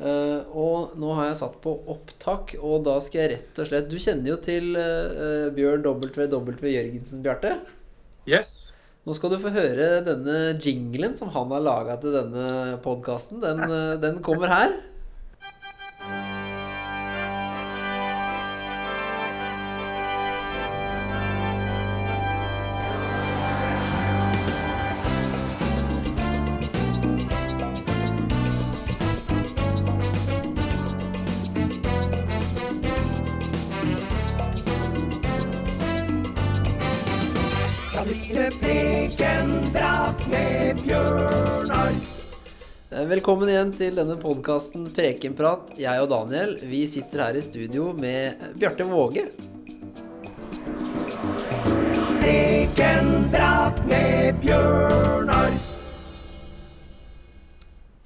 Eh, og nå har jeg satt på opptak, og da skal jeg rett og slett Du kjenner jo til uh, Bjørn WW Jørgensen, Bjarte? Yes. Nå skal du få høre denne jinglen som han har laga til denne podkasten. Den, uh, den kommer her. Velkommen igjen til denne podkasten Prekenprat. Jeg og Daniel vi sitter her i studio med Bjarte Våge. Prekenprat med Bjørnar.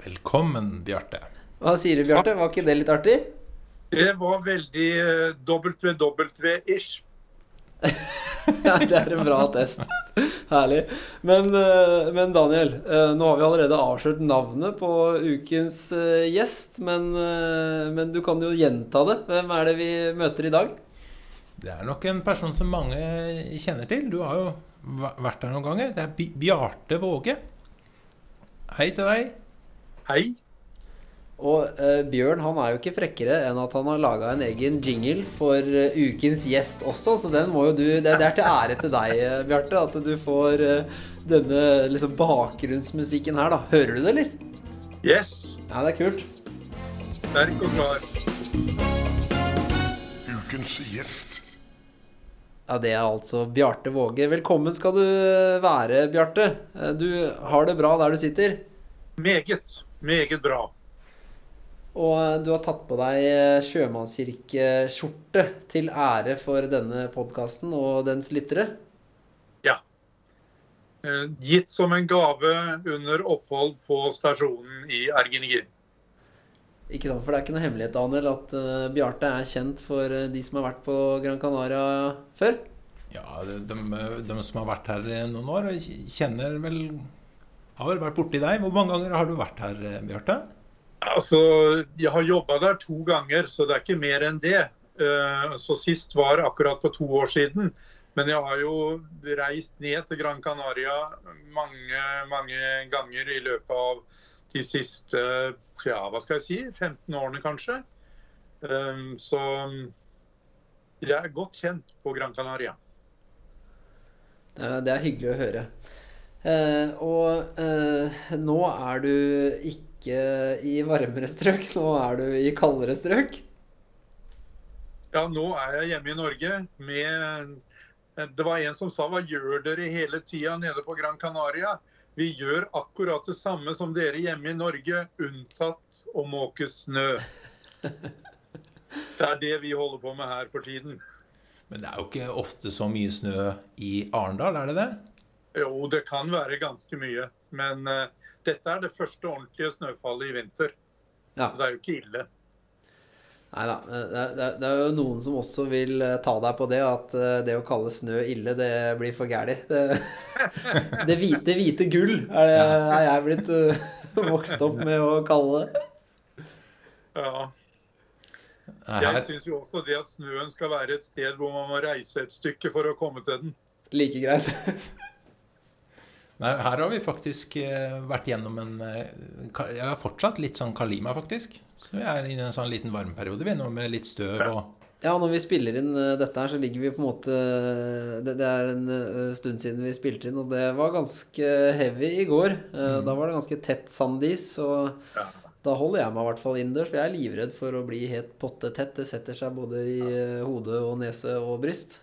Velkommen, Bjarte. Hva sier du, Bjarte? Var ikke det litt artig? Det var veldig eh, WW-ish. Det er en bra test. Herlig. Men, eh, men Daniel, eh, nå har vi allerede avslørt navnet på ukens eh, gjest. Men, men du kan jo gjenta det. Hvem er det vi møter i dag? Det er nok en person som mange kjenner til. Du har jo vært der noen ganger. Det er Bjarte Våge. Hei til deg. Hei. Og eh, Bjørn han er jo ikke frekkere enn at han har laga en egen jingle for eh, ukens gjest også, så den må jo du Det, det er til ære til deg, uh, Bjarte, at du får eh, denne liksom bakgrunnsmusikken her, da. Hører du det, eller? Yes. Ja, det er kult. Sterk og klar. Ukens gjest. Ja, det er altså Bjarte Våge. Velkommen skal du være, Bjarte. Eh, Du har det bra der du sitter. Meget. Meget bra. Og du har tatt på deg eh, sjømannskirkeskjorte til ære for denne podkasten og dens lyttere. Ja. Eh, Gitt som en gave under opphold på stasjonen i Ergenegir. Ikke sant, for det er ikke noe hemmelighet, Daniel, at eh, Bjarte er kjent for de som har vært på Gran Canaria før. Ja, de, de, de som har vært her noen år, kjenner vel Har vel vært borti deg. Hvor mange ganger har du vært her, Bjarte? Altså, jeg har jobba der to ganger, så det er ikke mer enn det. Eh, Så sist var akkurat for to år siden. Men jeg har jo reist ned til Gran Canaria mange, mange ganger i løpet av de siste ja, hva skal jeg si, 15 årene kanskje. Eh, Så jeg er godt kjent på Gran Canaria. Det er hyggelig å høre. Eh, og nå er du ikke i varmere strøk, nå er du i kaldere strøk. Ja, nå er jeg hjemme i Norge med Det var en som sa hva gjør dere hele tida nede på Gran Canaria? Vi gjør akkurat det samme som dere hjemme i Norge, unntatt å måke snø. Det er det vi holder på med her for tiden. Men det er jo ikke ofte så mye snø i Arendal, er det det? Jo, det kan være ganske mye. Men uh, dette er det første ordentlige snøfallet i vinter. Ja. Så det er jo ikke ille. Nei da. Det, det, det er jo noen som også vil eh, ta deg på det, at eh, det å kalle snø ille, det blir for gæli. Det, det, hvite, det hvite gull er, det, er jeg blitt uh, vokst opp med å kalle det. Ja. Jeg syns jo også det at snøen skal være et sted hvor man må reise et stykke for å komme til den. Like greit. nei, her har vi faktisk eh, vært gjennom en eh, Jeg har fortsatt litt sånn Kalima, faktisk. Så vi er inne i en sånn liten varmeperiode vi nå, med litt støv og Ja, når vi spiller inn eh, dette her, så ligger vi på en måte Det, det er en stund siden vi spilte inn, og det var ganske heavy i går. Eh, Da var det ganske tett sandis, og Ja. da holder jeg meg i hvert fall innendørs, for jeg er livredd for å bli helt pottetett. Det setter seg både i ja. hode og nese og bryst.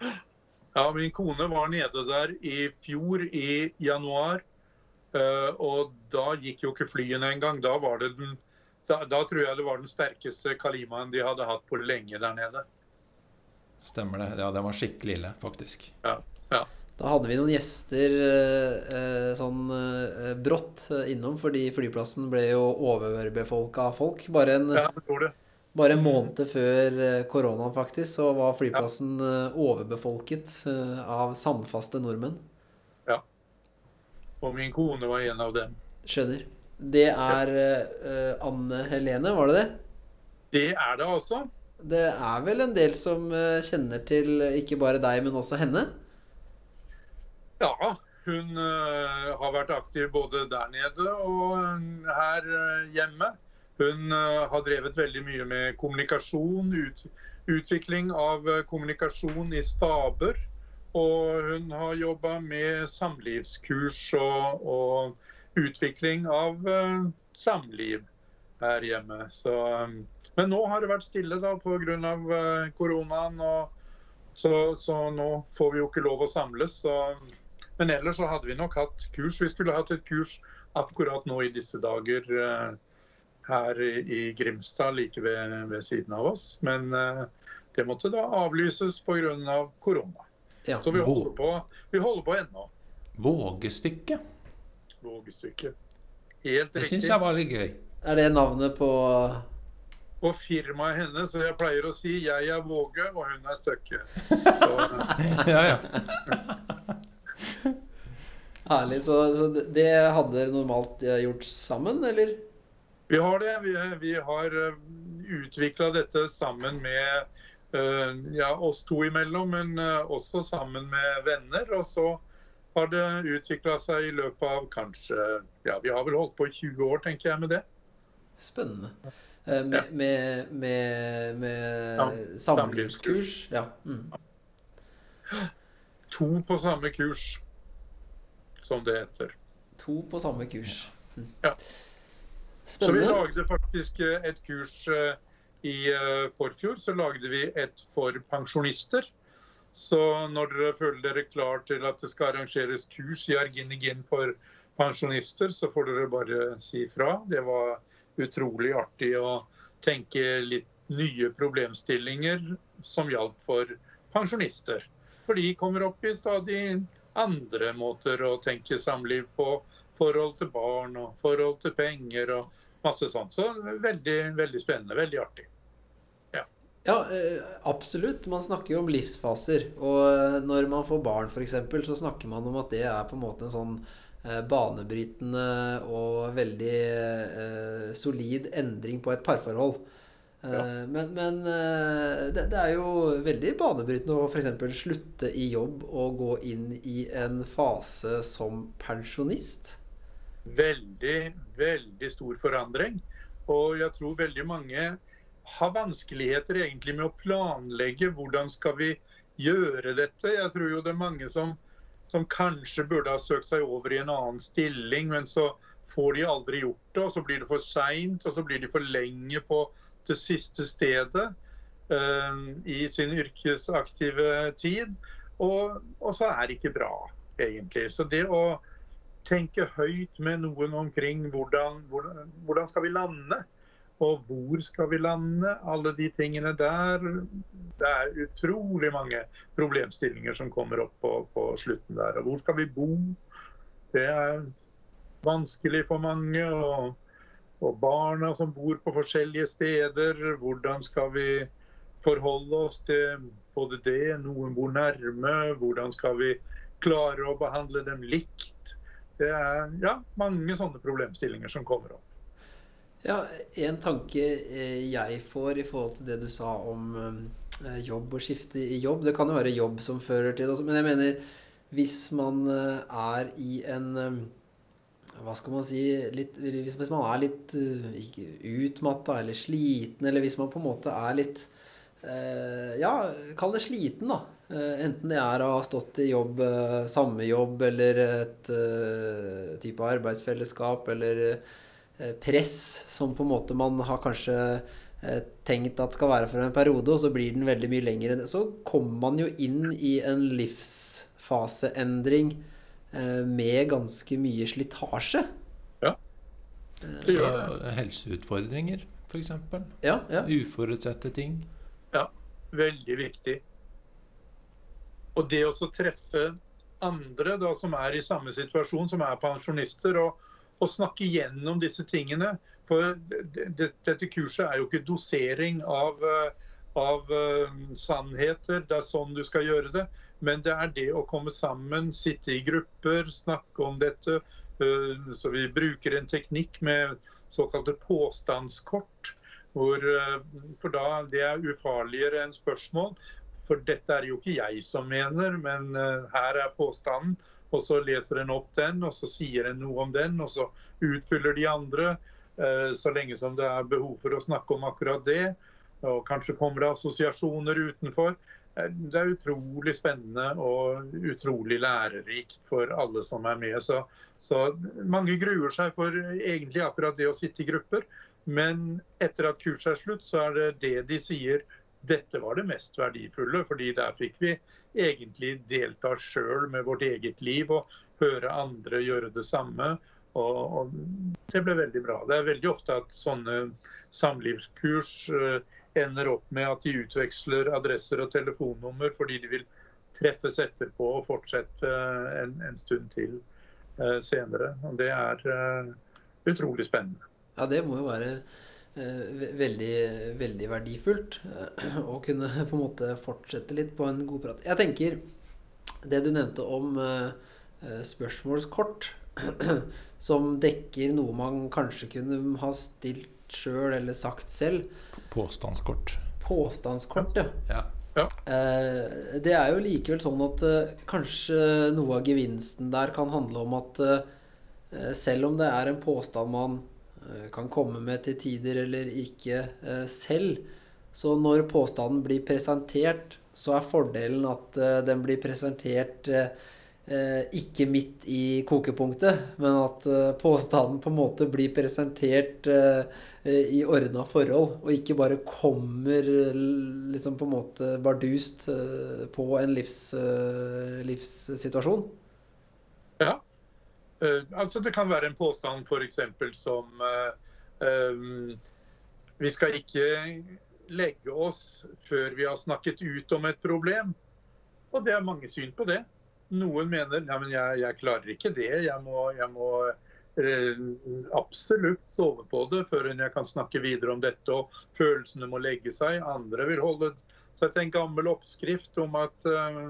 Ja, min kone var nede der i fjor i januar. eh, og da gikk jo ikke flyene engang. Da, var det den, da, da tror jeg det var den sterkeste Kalimaen de hadde hatt på lenge der nede. Stemmer det. Ja, den var skikkelig ille, faktisk. Ja, ja. Da hadde vi noen gjester eh, eh, sånn eh, brått innom, fordi flyplassen ble jo overbefolka av folk. Bare en, ja det det. Bare en måned før eh, koronaen, faktisk, så var flyplassen eh, overbefolket eh, av sandfaste nordmenn. Ja. Og min kone var en av dem. Skjønner. det er eh, Anne Helene, var det det? Det er det altså. Det er vel en del som kjenner til ikke bare deg, men også henne? Ja, hun har vært aktiv både der nede og her hjemme. Hun eh, har drevet veldig mye med kommunikasjon, ut, utvikling av eh, kommunikasjon i staber. Og hun har jobba med samlivskurs og, og utvikling av eh, samliv her hjemme. Så, men nå har det vært stille da pga. Uh, koronaen. Så, så nå får vi jo ikke lov å samles. Så, men ellers så hadde vi nok hatt kurs. Vi skulle hatt et kurs akkurat nå i disse dager eh, her i, Grimstad, like ved, ved siden av oss. Men eh, det måtte da avlyses pga. korona. Ja. Så vi holder på, vi holder på ennå. Vågestykke. Vågestykke. Helt Det riktig. syns jeg var litt gøy. Er det navnet på Og firmaet hennes, så jeg pleier å si jeg er Våge og hun er Støkke. Så, Ja, ja. Herlig. Så, så det- det hadde dere normalt eh, gjort sammen, eller? Vi har det. Vi, vi har utvikla dette sammen med eh, ja, oss to imellom, men eh, også sammen med venner. Og så har det utvikla seg i løpet av kanskje Ja, vi har vel holdt på i 20 år, tenker jeg, med det. Spennende. Eh, Med, Ja. med, med, med Ja, samlivskurs. Ja. Mm. To på samme kurs, som det heter. To på samme kurs. Mm. Ja. Så vi lagde faktisk eh, et kurs eh, i eh, forfjor. Så lagde vi et for pensjonister. Så når dere føler dere klar til at det skal arrangeres kurs i Arginigin for pensjonister, så får dere bare si fra. Det var utrolig artig å tenke litt nye problemstillinger som gjaldt for pensjonister. For de kommer opp i stadig andre måter å tenke samliv på. Forhold til barn og forhold til penger og masse sånt. Så veldig, veldig spennende. Veldig artig. Ja, eh, absolutt. Man snakker jo om livsfaser. Og når man får barn, f.eks., så snakker man om at det er på en måte en sånn eh, banebrytende og veldig eh, solid endring på et parforhold. Ja. Men, men det, det er jo veldig banebrytende å f.eks. slutte i jobb og gå inn i en fase som pensjonist. Veldig, veldig stor forandring. Og jeg tror veldig mange har vanskeligheter egentlig med å planlegge hvordan skal vi gjøre dette. Jeg tror jo det er mange som, som kanskje burde ha søkt seg over i en annen stilling, men så får de aldri gjort det, og så blir det for seint, og så blir de for lenge på det siste stedet uh, i sin yrkesaktive tid. Og, og så er det ikke bra, egentlig. Så det å tenke høyt med noen omkring hvordan, hvordan, hvordan skal vi lande? Og hvor skal vi lande? Alle de tingene der. Det er utrolig mange problemstillinger som kommer opp på, på slutten der. Og hvor skal vi bo? Det er vanskelig for mange. Og, og barna som bor på forskjellige steder. Hvordan skal vi forholde oss til både det, noen bor nærme, hvordan skal vi klare å behandle dem likt? Det er ja, mange sånne problemstillinger som kommer opp. Ja, en tanke eh, jeg får i forhold til det du sa om eh, jobb og skifte i jobb Det kan jo være jobb som fører til det også, men jeg mener hvis man eh, er i en Hva skal man si litt, Hvis man er litt utmatta eller sliten, eller hvis man på en måte er litt Ja, kall det sliten, da. Eh, Enten det er å ha stått i jobb, eh, samme jobb, eller et eh, type arbeidsfellesskap, eller press som på en måte man har kanskje tenkt at skal være for en periode, og så blir den veldig mye lengre. Så kommer man jo inn i en livsfaseendring eh, med ganske mye slitasje. Ja, det gjør det. helseutfordringer, f.eks. Ja, ja. Uforutsette ting. Ja, veldig viktig. Og det å treffe andre da, som er i samme situasjon, som er pensjonister, og, og snakke gjennom disse tingene. For det, det, dette kurset er jo ikke dosering av, eh, av eh, sannheter, det er sånn du skal gjøre det. Men det er det å komme sammen, sitte i grupper, snakke om dette, Eh, Så vi bruker en teknikk med såkalte påstandskort. Hvor, for da det er ufarligere enn spørsmål. For dette er jo ikke jeg som mener, men eh, her er påstanden. Og så leser en opp den, og så sier en noe om den, og så utfyller de andre. eh, Så lenge som det er behov for å snakke om akkurat det. Og kanskje kommer det assosiasjoner utenfor. Eh, Det er utrolig spennende og utrolig lærerikt for alle som er med. Så, så mange gruer seg for egentlig akkurat det å sitte i grupper. Men etter at kurset er slutt, så er det det de sier dette var det mest verdifulle. fordi der fikk vi egentlig delta sjøl med vårt eget liv og høre andre gjøre det samme. Og, og det ble veldig bra. Det er veldig ofte at sånne samlivskurs eh, ender opp med at de utveksler adresser og telefonnummer fordi de vil treffes etterpå og fortsette eh, en, en stund til eh, senere. Og det er utrolig spennende. Ja, det må jo være veldig, veldig verdifullt eh, å kunne på en måte fortsette litt på en god prat. Jeg tenker det du nevnte om eh, eh, spørsmålskort, som dekker noe man kanskje kunne ha stilt sjøl eller sagt selv. Påstandskort. Påstandskort, ja. Ja. ja. det er jo likevel sånn at eh, kanskje noe av gevinsten der kan handle om at eh, selv om det er en påstand man eh, kan komme med til tider eller ikke eh, selv, så når påstanden blir presentert, så er fordelen at eh, den blir presentert eh, eh, ikke midt i kokepunktet, men at eh, påstanden på en måte blir presentert eh, eh, i ordna forhold, og ikke bare kommer eh, liksom på en måte bardust eh, på en livs, eh, livssituasjon. Ja. Eh, altså det kan være en påstand f.eks. som eh, Vi skal ikke legge oss før vi har snakket ut om et problem. Og det er mange syn på det. Noen mener ja, men jeg, jeg klarer ikke det. Jeg må, jeg må eh, absolutt sove på det før jeg kan snakke videre om dette. Og følelsene må legge seg. Andre vil holde seg til en gammel oppskrift om at eh,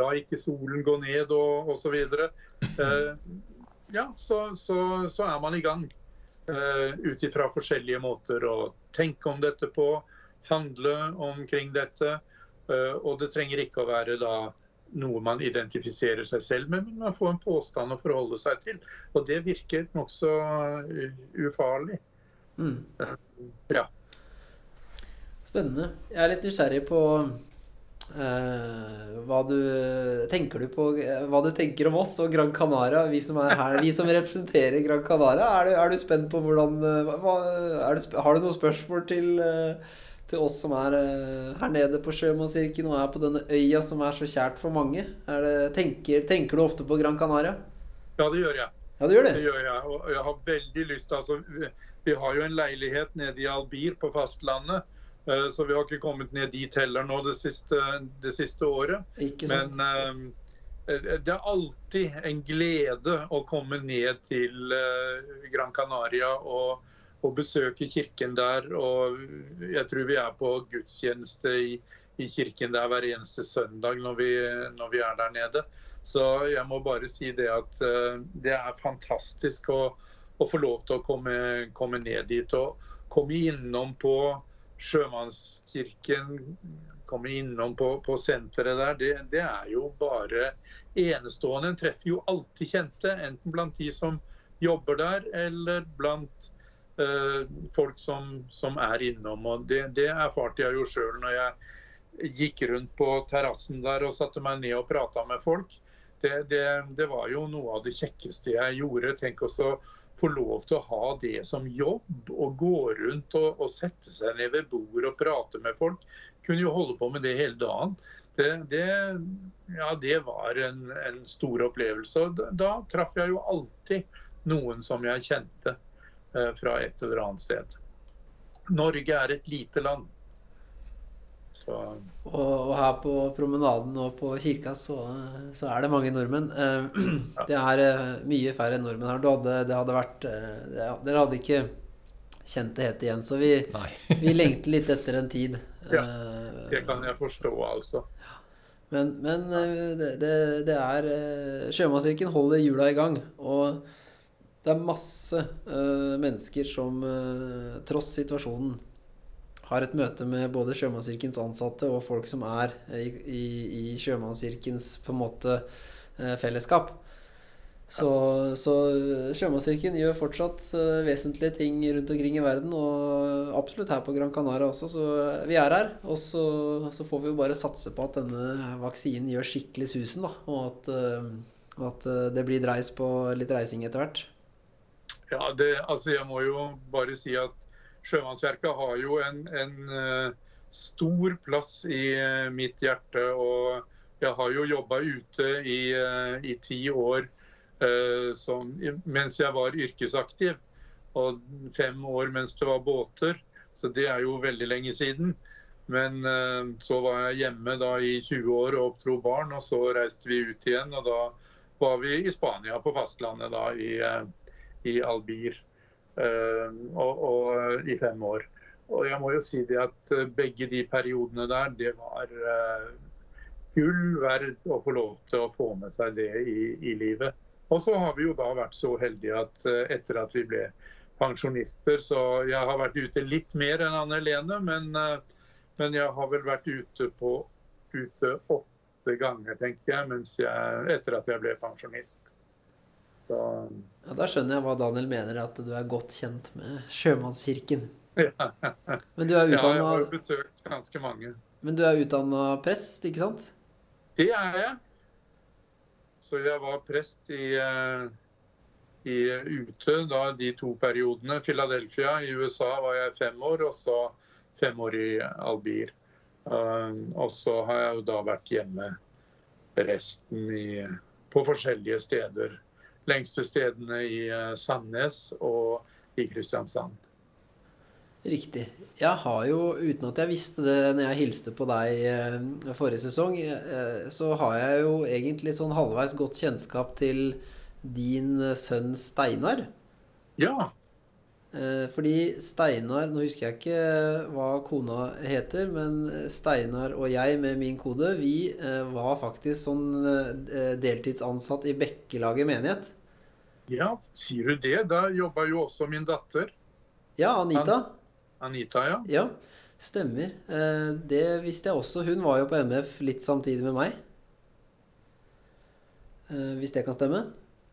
la ikke solen gå ned og osv. Eh, ja, så, så, så er man i gang. Uh, Ut ifra forskjellige måter å tenke om dette på, handle omkring dette. eh, og det trenger ikke å være da noe man identifiserer seg selv med, men man får en påstand å forholde seg til. Og det virker nokså uh, ufarlig. Mm. Ja. Spennende. Jeg er litt nysgjerrig på hva du tenker du på eh, Hva du tenker om oss og Gran Canaria, vi som er her, vi som representerer Gran Canaria. Er du, er du spent på hvordan eh, hva, du, Har du noen spørsmål til, eh, til oss som er eh, her nede på Sjømannskirken og er på denne øya som er så kjært for mange? Det, tenker, tenker du ofte på Gran Canaria? ja, det gjør jeg. Ja, det gjør Det det? gjør jeg. Og jeg har veldig lyst altså, vi- Vi har jo en leilighet nede i Albir på fastlandet. Eh, Så vi har ikke kommet ned dit heller nå det siste, det siste året. Men eh, det er alltid en glede å komme ned til eh, Gran Canaria og, og besøke kirken der. Og jeg tror vi er på gudstjeneste i, i kirken der hver eneste søndag når vi, når vi er der nede. Så jeg må bare si det at eh, det er fantastisk å, å få lov til å komme, komme ned dit og komme innom på Sjømannskirken, kommer innom på, på senteret der. Det, det er jo bare enestående. En treffer jo alltid kjente, enten blant de som jobber der, eller blant uh, folk som, som er innom. Og det, det erfarte jeg jo sjøl når jeg gikk rundt på terrassen der og satte meg ned og prata med folk. Det, det, var jo noe av det kjekkeste jeg gjorde. Tenk også få lov til å ha det som jobb. Og gå rundt og, og sette seg ned ved bord og prate med folk. Kunne jo holde på med det hele dagen. Det, det, ja, det var en, en stor opplevelse. Da, da traff jeg jo alltid noen som jeg kjente eh, fra et eller annet sted. Norge er et lite land. Så, Og, og her på promenaden og på kirka så, så er det mange nordmenn. Eh, Det er eh, mye færre nordmenn her. Hadde, det hadde vært eh, det, Dere hadde ikke kjent det helt igjen, så vi, vi lengter litt etter en tid. Ja, Eh, det kan jeg forstå, altså. Men, men eh, det, det, det er eh, Sjømannskirken holder hjula i gang. Og det er masse uh, mennesker som uh, tross situasjonen har et møte med både Sjømannskirkens ansatte og folk som er i, i, i Sjømannskirkens på en måte eh, fellesskap. Så, så Sjømannskirken gjør fortsatt eh, vesentlige ting rundt omkring i verden, og absolutt her på Gran Canaria også, så vi er her. Og så, så får vi jo bare satse på at denne vaksinen gjør skikkelig susen, da, og at, eh, og at eh, det blir dreis på litt reising etter hvert. Ja, det, altså jeg må jo bare si at Sjømannsverket har jo en, en eh, stor plass i eh, mitt hjerte. Og jeg har jo jobba ute i, eh, i ti år som, mens jeg var yrkesaktiv. Og fem år mens det var båter. Så det er jo veldig lenge siden. Men så var jeg hjemme da i 20 år og oppdro barn, og så reiste vi ut igjen. Og da var vi i Spania, på fastlandet, da i, i Albir. Eh, og, og i fem år. Og jeg må jo si det at eh, begge de periodene der, det var eh, gull verd å få lov til å få med seg det i, i livet. Og så har vi jo da vært så heldige at eh, etter at vi ble pensjonister, så jeg har vært ute litt mer enn Anne Helene, men, eh, men jeg har vel vært ute på ute åtte ganger, tenker jeg, jeg, etter at jeg ble pensjonist. Så, Ja, Da skjønner jeg hva Daniel mener, at du er godt kjent med Sjømannskirken. ja, Men du er jeg har besøkt ganske mange. men du er utdanna prest, ikke sant? Det er jeg. Så jeg var prest i, eh, i ute da de to periodene. Philadelphia i USA var jeg fem år, og så fem år i Albir. Um, og så har jeg jo da vært hjemme resten i, på forskjellige steder. Lengste stedene i eh, Sandnes og i Kristiansand. Riktig. Jeg har jo, uten at jeg visste det når jeg hilste på deg eh, forrige sesong, eh, så har jeg jo egentlig sånn halvveis godt kjennskap til din sønn Steinar. Ja, Fordi Steinar, nå husker jeg ikke hva kona heter, men Steinar og jeg med min kode, vi eh, var faktisk sånn eh, deltidsansatt i Bekkelaget menighet. ja, sier du det? Da jobba jo også min datter. Ja, Anita. Anita, ja. Ja, stemmer. Eh, Det visste jeg også. Hun var jo på MF litt samtidig med meg. Eh, Hvis det kan stemme?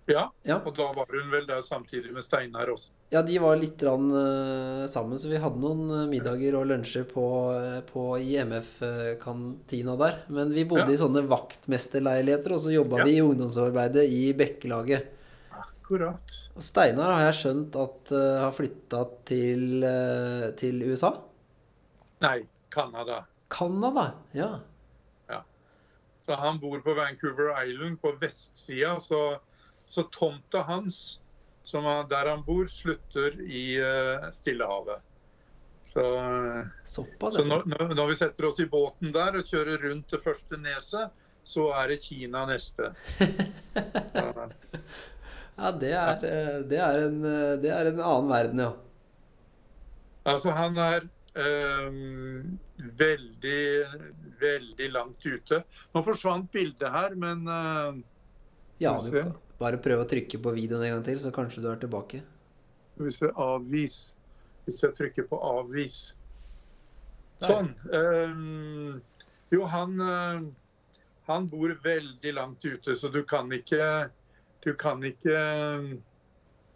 Ja, Ja. og da var hun vel der samtidig med Steinar også. Ja, de var litt rann, uh, sammen, så vi hadde noen eh, middager og lunsjer på, eh, på IMF-kantina der. Men vi bodde Ja. i sånne vaktmesterleiligheter, og så jobba Ja. vi i ungdomsarbeidet i Bekkelaget. Akkurat. Og Steinar har jeg skjønt at uh, har flytta til, uh, til USA. Nei, Canada. Canada, ja. Så han bor på Vancouver Island på vestsida, så, så tomta hans, som der han bor, slutter i eh, Stillehavet. Så, eh, Såpass, så når, når- vi setter oss i båten der og kjører rundt det første neset, så er det Kina neste. Ja, det er, eh, det er, en, det er en annen verden, ja. Altså, han er um, veldig, veldig langt ute. Nå forsvant bildet her, men uh, Ja, Skal bare prøv å trykke på videoen en gang til, så kanskje du er tilbake. Hvis jeg avvis. Hvis jeg trykker på avvis. Sånn. Ehm, jo, han, eh, han bor veldig langt ute, så du kan ikke Du kan ikke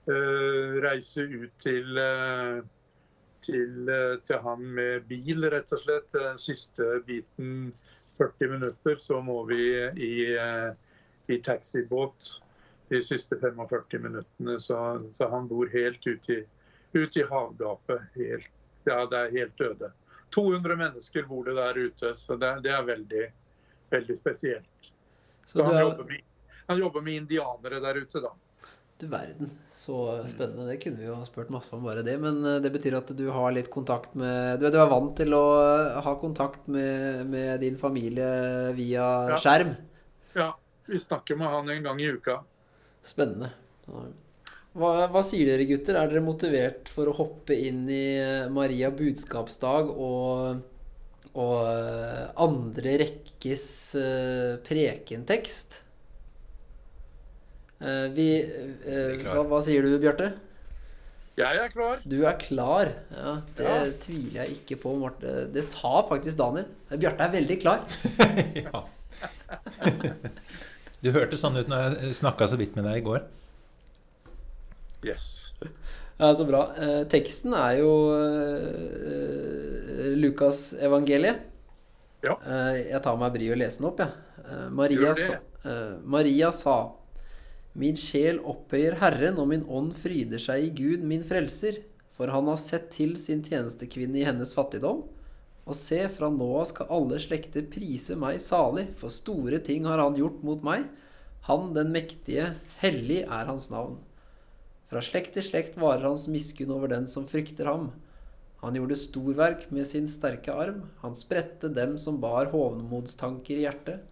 eh, reise ut til til, til han med bil, rett og slett. Den siste biten, 40 minutter, så må vi i, i taxibåt de siste 45 minuttene. Så, så han bor helt ute i, ut i havgapet. Helt, ja, det er helt døde. 200 mennesker bor det der ute, så det, det er veldig, veldig spesielt. Så Så han, er jobber med, han jobber med indianere der ute, da. Du verden, så spennende. Det kunne vi jo ha spurt masse om bare det. Men eh, det betyr at du har litt kontakt med Du, du er vant til å eh, ha kontakt med, med din familie via Ja. skjerm. Ja, vi snakker med han en gang i uka. Spennende. Hva, hva sier dere, gutter? Er dere motivert for å hoppe inn i eh, Maria budskapsdag og, Og eh, andre rekkes eh, prekentekst. Eh, vi hva, hva sier du, Bjarte? Jeg er klar. Du er klar. Ja, det Ja. tviler jeg ikke på, Marte. Det sa faktisk Daniel. Bjarte er veldig klar. Ja. Du hørtes sånn ut når jeg snakka så vidt med deg i går. Yes. Ja, Så bra. Eh, teksten er jo eh, Lukas evangeliet. Ja. Eh, jeg tar meg bryet og lese den opp, jeg. Eh, Maria, eh, Maria sa Min sjel opphøyer Herren, og min ånd fryder seg i Gud, min frelser. For han har sett til sin tjenestekvinne i hennes fattigdom. Og se, fra nå av skal alle slekter prise meg salig, for store ting har han gjort mot meg. Han den mektige, hellig er hans navn. Fra slekt til slekt varer hans miskunn over den som frykter ham. Han gjorde storverk med sin sterke arm. Han spredte dem som bar hovmodstanker i hjertet.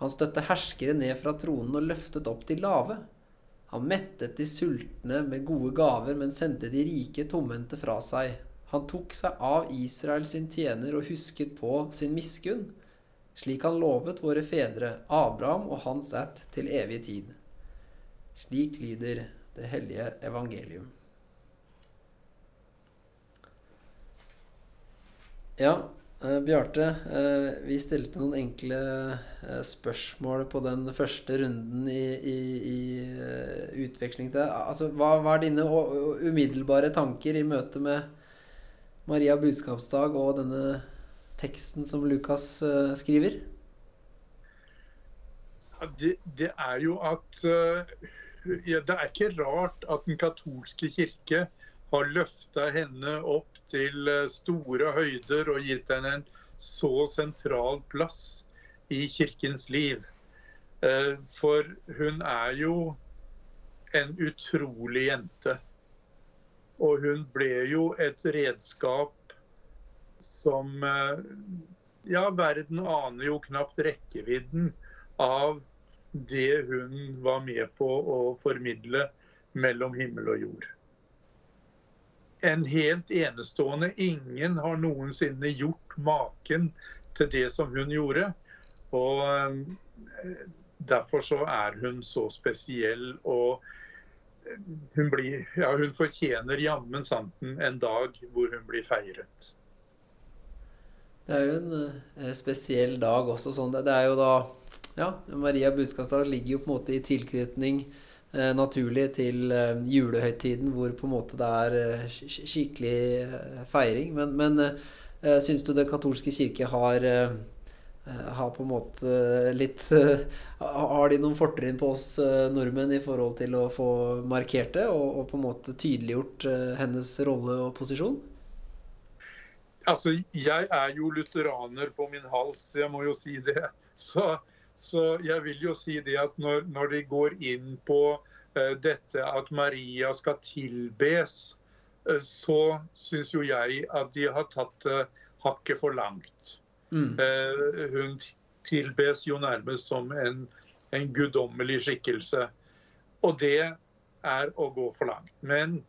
Han støtte herskere ned fra tronen og løftet opp de lave. Han mettet de sultne med gode gaver, men sendte de rike tomhendte fra seg. Han tok seg av Israel sin tjener og husket på sin miskunn, slik han lovet våre fedre, Abraham og hans ætt, til evig tid. Slik lyder det hellige evangelium. Ja, eh, Bjarte, eh, vi stilte noen enkle eh, spørsmål på den første runden i, i, i utveksling til deg. Altså, hva hva er dine umiddelbare tanker i møte med Maria budskapsdag og denne teksten som Lukas eh, skriver? Ja, Det, det er jo at eh, ja, Det er ikke rart at den katolske kirke har løfta henne opp til eh, store høyder og gitt henne en så sentral plass i kirkens liv. For hun er jo en utrolig jente. Og hun ble jo et redskap som eh, Ja, verden aner jo knapt rekkevidden av det hun var med på å formidle mellom himmel og jord. En helt enestående. Ingen har noensinne gjort maken til det som hun gjorde. Og eh, derfor så er hun så spesiell. Og hun, blir, ja, hun fortjener jammen santen en dag hvor hun blir feiret. Det er jo en eh, spesiell dag også. Sånn. Det, er jo da Ja, Maria budskapsdag ligger jo på en måte i tilknytning eh, naturlig til eh, julehøytiden, hvor på en måte det er eh, sk- sk- skikkelig eh, feiring. Men, men eh, syns du Den katolske kirke har har på en måte litt eh, Har de noen fortrinn på oss eh, nordmenn i forhold til å få markert det, og, og på en måte tydeliggjort eh, hennes rolle og posisjon? Altså, jeg er jo lutheraner på min hals, jeg må jo si det. Så, så jeg vil jo si det at når, når de går inn på uh, dette at Maria skal tilbes, uh, så syns jo jeg at de har tatt det hakket for langt. Mm. Eh, hun tilbes jo nærmest som en, en guddommelig skikkelse. Og det er å gå for langt. Men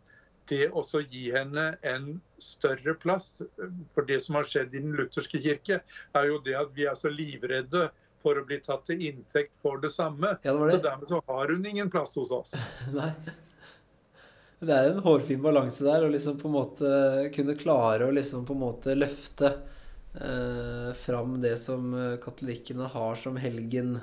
det også gi henne en større plass. For det som har skjedd i den lutherske kirke, er jo det at vi er så livredde for å bli tatt til inntekt for det samme. Ja, det det. Så dermed så har hun ingen plass hos oss. Nei. Det er en hårfin balanse der, å liksom på en måte kunne klare å liksom på en måte løfte eh, fram det som eh, katolikkene har som helgen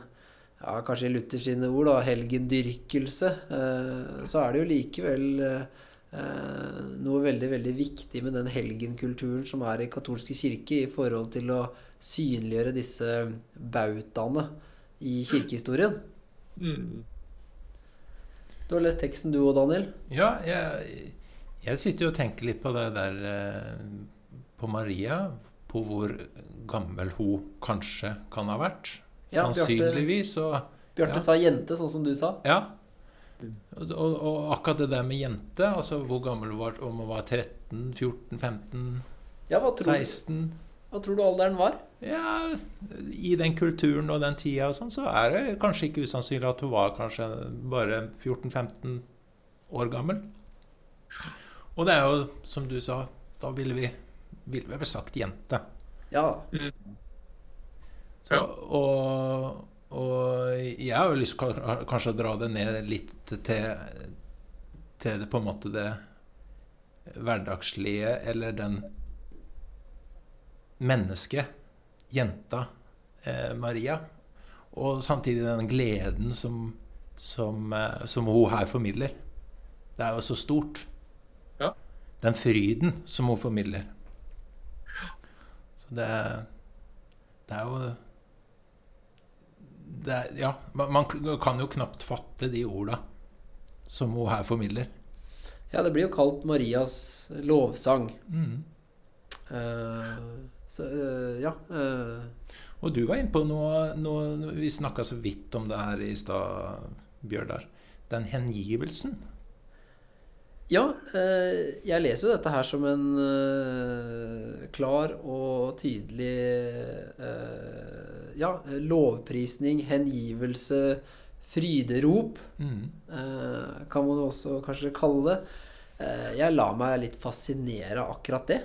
Ja, kanskje i Luther sine ord, da, helgendyrkelse. Eh, så er det jo likevel eh, eh, noe veldig, veldig viktig med den helgenkulturen som er i katolske kirke, i forhold til å synliggjøre disse bautaene i kirkehistorien. Mm. Du har lest teksten du og Daniel? Ja, jeg, jeg sitter jo og tenker litt på det der eh, På Maria. På hvor gammel hun kanskje kan ha vært. Ja, Sannsynligvis. Og, Bjarte Ja. sa jente, sånn som du sa. ja. Og, og, akkurat det der med jente, altså hvor gammel hun var, om hun var 13, 14, 15, Ja, hva tror, 16 hva tror du alderen var? Ja, i den kulturen og den tida og sånn, så er det kanskje ikke usannsynlig at hun var kanskje bare 14-15 år gammel. Og det er jo, som du sa, da ville vi ville vel sagt jente. Ja. Så, og, og jeg har jo lyst til kanskje å dra det ned litt til, til det på en måte det hverdagslige, eller den mennesket, jenta eh, Maria, og samtidig den gleden som, som, eh, som hun her formidler. Det er jo så stort. Ja. Den fryden som hun formidler. Så det, det er jo det er, Ja, man, kan jo knapt fatte de orda som hun her formidler. ja, det blir jo kalt Marias lovsang. Mm. Uh, så uh, ja. Uh. Og du var inne på noe, noe Vi snakka så vidt om det her i stad, Bjørnar. Den hengivelsen. Ja, eh, jeg leser jo dette her som en eh, klar og tydelig eh, Ja, lovprisning, hengivelse, fryderop, Mm. kan man også kanskje kalle det. Jeg lar meg litt fascinere av akkurat det.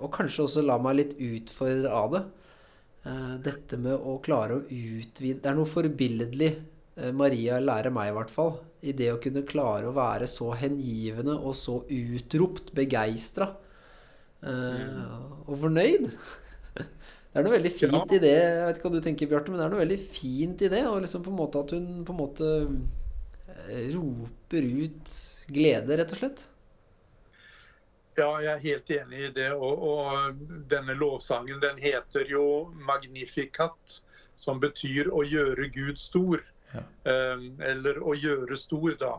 Og kanskje også la meg litt utfordre av det. Dette med å klare å utvide Det er noe forbilledlig Maria lærer meg, i hvert fall. I det å kunne klare å være så hengivende og så utropt begeistra. Eh, og fornøyd. Det er noe veldig fint Ja. i det. Jeg vet ikke hva du tenker, Bjarte, men det er noe veldig fint i det. Og liksom på en måte at hun på en måte eh, roper ut glede, rett og slett. Ja, jeg er helt enig i det. Og, og denne lovsangen den heter jo 'Magnificat', som betyr 'å gjøre Gud stor'. Eh, eller 'å gjøre stor', da.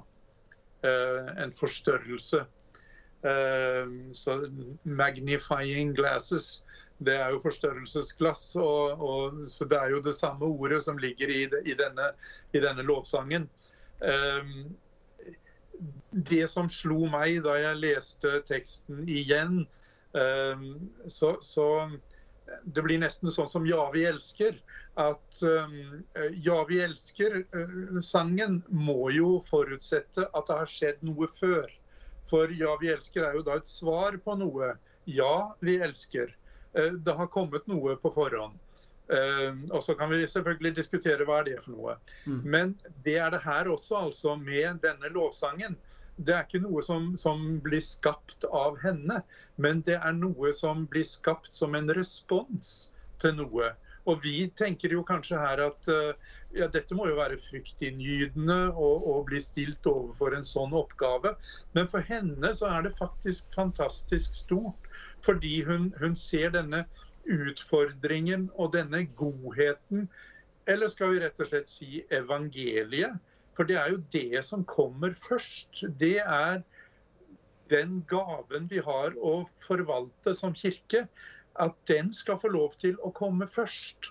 Eh, en forstørrelse. Eh, så 'magnifying glasses', det er jo forstørrelsesglass. Og, og, så det er jo det samme ordet som ligger i, det- i, denne, i denne lovsangen. Um, det som slo meg da jeg leste teksten igjen, um, så, så det blir nesten sånn som 'Ja, vi elsker'. At um, 'Ja, vi elsker'-sangen må jo forutsette at det har skjedd noe før. For 'Ja, vi elsker' er jo da et svar på noe. Ja, vi elsker. Uh, Det har kommet noe på forhånd. Uh, og så kan vi selvfølgelig diskutere hva er det for noe. Men det er det her også, altså, med denne lovsangen. Det er ikke noe som, som blir skapt av henne, men det er noe som blir skapt som en respons til noe. Og vi tenker jo kanskje her at eh, ja, dette må jo være fryktinngytende å, bli stilt overfor en sånn oppgave. Men for henne så er det faktisk fantastisk stort, fordi hun, hun ser denne utfordringen og denne godheten eller skal vi rett og slett si evangeliet? For det er jo det som kommer først. Det er den gaven vi har å forvalte som kirke. At den skal få lov til å komme først.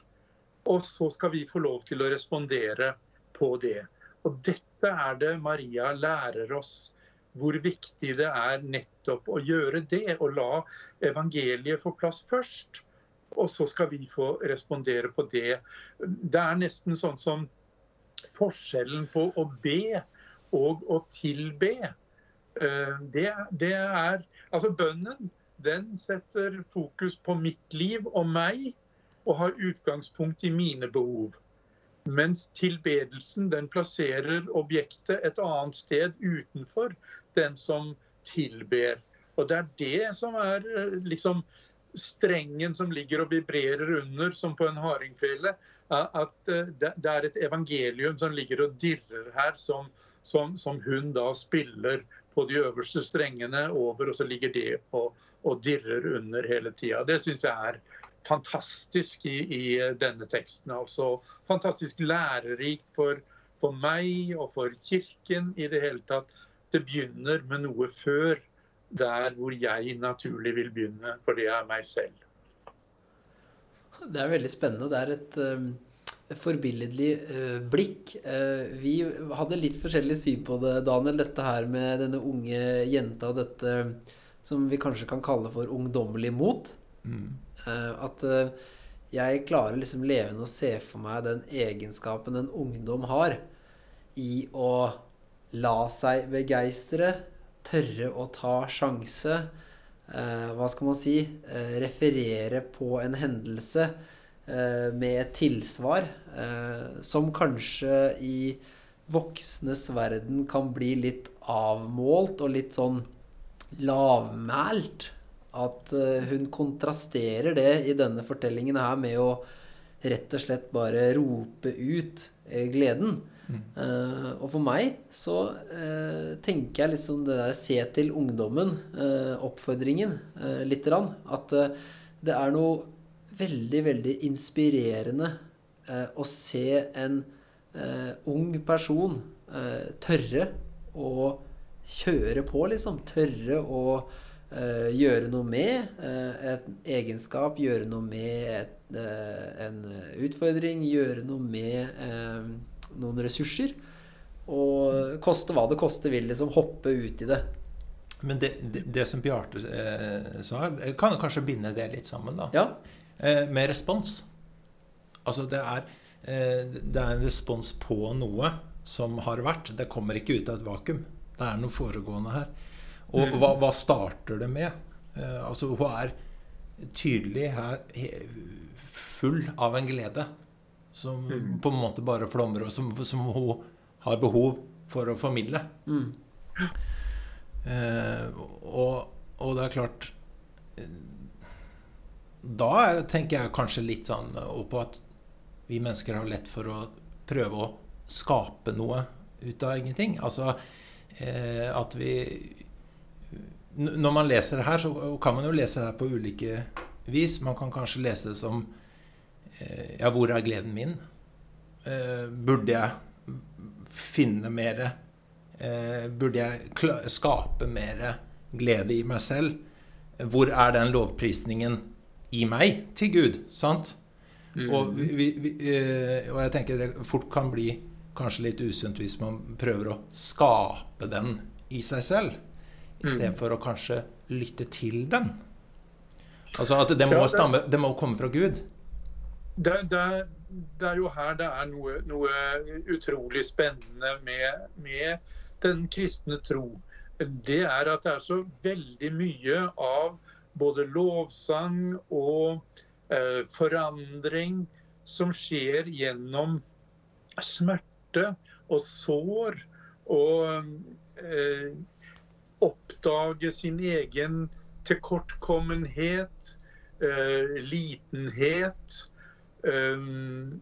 Og så skal vi få lov til å respondere på det. Og dette er det Maria lærer oss. Hvor viktig det er nettopp å gjøre det. Og la evangeliet få plass først. Og så skal vi få respondere på det. Det er nesten sånn som forskjellen på å be og å tilbe. Eh, Det, det er Altså, bønnen, den setter fokus på mitt liv og meg, og har utgangspunkt i mine behov. Mens tilbedelsen, den plasserer objektet et annet sted utenfor den som tilber. Og det er det som er eh, liksom strengen som ligger og vibrerer under, som på en hardingfele. At eh, det er et evangelium som ligger og dirrer her, som, som, som hun da spiller på de øverste strengene over, og så ligger det og, og dirrer under hele tida. Det syns jeg er fantastisk i, i denne teksten. Altså fantastisk lærerikt for, for meg og for kirken i det hele tatt. Det begynner med noe før der hvor jeg naturlig vil begynne, for det er meg selv. Det er veldig spennende. Det er et uh, forbilledlig uh, blikk. Uh, vi hadde litt forskjellig syn på det, Daniel. Dette her med denne unge jenta, dette som vi kanskje kan kalle for ungdommelig mot. Uh, at jeg klarer liksom levende å se for meg den egenskapen en ungdom har i å la seg begeistre, tørre å ta sjanse, Hva skal man si eh, Referere på en hendelse eh, med et tilsvar eh, som kanskje i voksnes verden kan bli litt avmålt og litt sånn lavmælt. At eh, hun kontrasterer det i denne fortellingen her med å rett og slett bare rope ut eh, Eh, og for meg så uh, tenker jeg liksom det der se til ungdommen, eh, oppfordringen, uh, lite grann. At det er noe veldig, veldig inspirerende å se en ung person tørre å kjøre på, liksom. Tørre å gjøre noe med en egenskap, gjøre noe med et, en utfordring, gjøre noe med noen ressurser. Og koste hva det koste vil, liksom hoppe ut i det. Men det, det, det som Bjarte eh, sa, jeg kan kanskje binde det litt sammen, da. Ja. Eh, med respons. Altså det er, eh, det er en respons på noe som har vært. Det kommer ikke ut av et vakuum. Det er noe foregående her. Og hva, hva starter det med? Eh, altså Hun er tydelig her full av en glede som på en måte bare flommer, og som, som hun har behov for å formidle. Eh, og, og det er klart eh, Da er- tenker jeg kanskje litt sånn på at vi mennesker har lett for å prøve å skape noe ut av ingenting. Altså eh, at vi Når man leser det her, så kan man jo lese det her på ulike vis. Man kan kanskje lese det som Ja, hvor er gleden min? Eh, burde jeg finne mer eh, Burde jeg skape mer glede i meg selv? Hvor er den lovprisningen i meg til Gud? Sant? Og, vi, vi, eh, og jeg tenker det fort kan bli kanskje litt usunt hvis man prøver å skape den i seg selv, istedenfor å kanskje lytte til den. Altså at det må, stamme, det må komme fra Gud. Det, det, det er jo her det er noe, noe utrolig spennende med, med den kristne tro. Det er at det er så veldig mye av både lovsang og eh, forandring som skjer gjennom smerte og sår og eh, oppdage sin egen tilkortkommenhet, eh, litenhet. Um,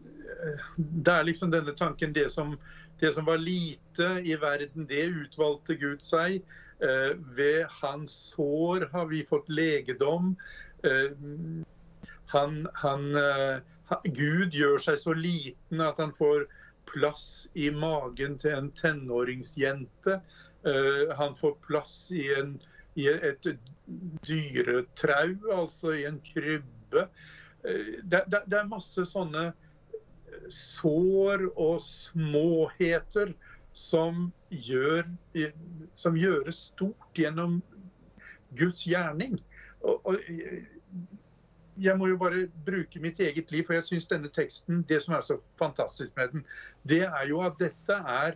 det er liksom denne tanken det som, det som var lite i verden, det utvalgte Gud seg. Eh, ved hans sår har vi fått legedom. Eh, han, han, eh, Gud gjør seg så liten at han får plass i magen til en tenåringsjente. Han får plass i, en, i et dyretrau, altså i en krybbe. Eh, det, det, det er masse sånne sår og småheter som, gjør, som gjøres stort gjennom Guds gjerning. Og, og jeg må jo bare bruke mitt eget liv, for jeg syns denne teksten, det som er så fantastisk med den, det er jo at dette er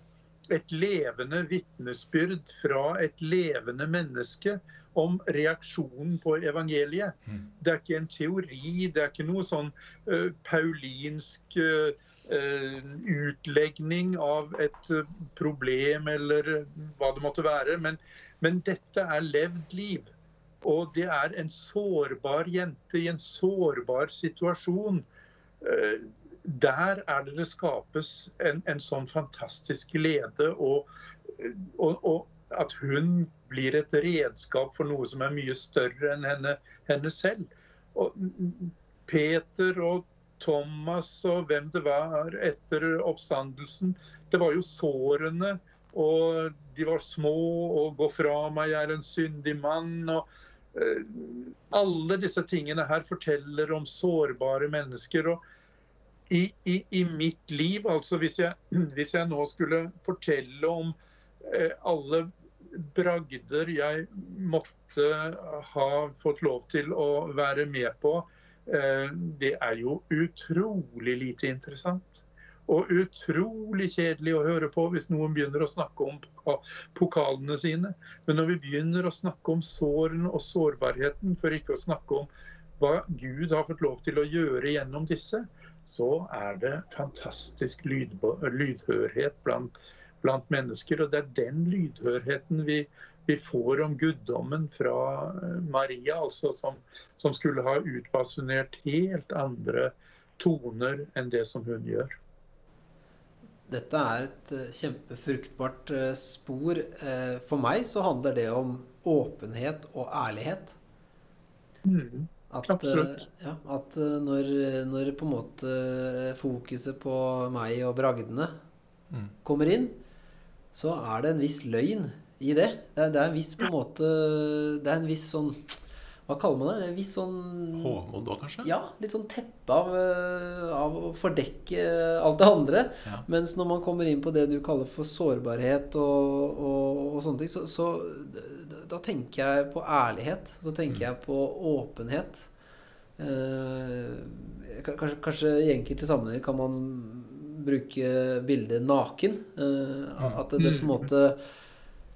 et levende vitnesbyrd fra et levende menneske om reaksjonen på evangeliet. Det er ikke en teori, det er ikke noe sånn uh, paulinsk uh, utlegning av et problem eller hva det måtte være. Men, men dette er levd liv. Og det er en sårbar jente i en sårbar situasjon. Eh, Der er det det skapes en, en sånn fantastisk glede, og, og, og at hun blir et redskap for noe som er mye større enn henne, henne selv. Og Peter og Thomas og hvem det var etter oppstandelsen, det var jo sårene. Og de var små og 'gå fra meg, jeg er en syndig mann'. og eh, Alle disse tingene her forteller om sårbare mennesker. og i, i, i mitt liv, altså hvis jeg, hvis jeg nå skulle fortelle om eh, alle bragder jeg måtte ha fått lov til å være med på, eh, det er jo utrolig lite interessant. Og utrolig kjedelig å høre på hvis noen begynner å snakke om pokalene sine. Men når vi begynner å snakke om sårene og sårbarheten, for ikke å snakke om hva Gud har fått lov til å gjøre gjennom disse, så er det fantastisk lydhørhet blant, blant mennesker. Og det er den lydhørheten vi, vi får om guddommen fra eh, Maria, altså som, som skulle ha utbasunert helt andre toner enn det som hun gjør. Dette er et eh, kjempefruktbart eh, spor. For meg så handler det om åpenhet og ærlighet. Mm. At, eh, ja, at eh, når, når på en måte fokuset på meg og bragdene Mm. kommer inn, så er det en viss løgn i det. Det er, det er en viss på en måte Det er en viss sånn Hva kaller man det? Viss sånn Håmod òg, kanskje? Ja, litt sånn teppe av, eh, av å fordekke alt det andre. Ja. Mens når man kommer inn på det du kaller for sårbarhet og, og, og sånne ting, så, så da tenker jeg på ærlighet. Så tenker jeg på åpenhet. Eh, kanskje, kanskje i enkelte sammenhenger kan man bruke bildet naken. Eh, at det, det på en måte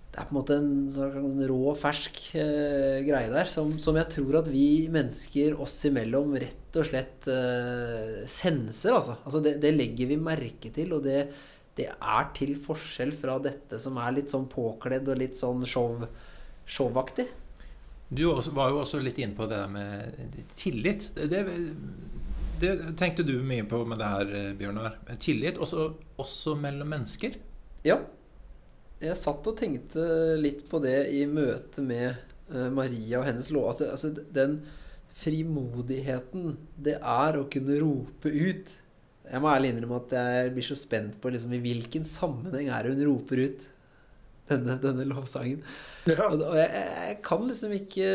det er på en måte en sånn rå, fersk eh, greie der som, som jeg tror at vi mennesker oss imellom rett og slett eh, senser. Altså, altså det, det legger vi merke til, og det, det er til forskjell fra dette som er litt sånn påkledd og litt sånn show, showaktig. Du var jo også litt inne på det der med tillit. Det, det, det tenkte du mye på med det her, eh, Bjørnar. Tillit også, også mellom mennesker. Ja. Jeg satt og tenkte litt på det i møte med eh, Maria og hennes lov. Altså, altså den frimodigheten det er å kunne rope ut. Jeg må ærlig innrømme at jeg blir så spent på liksom, i hvilken sammenheng er det hun roper ut denne, denne lovsangen. Ja. Og, og jeg, jeg kan liksom ikke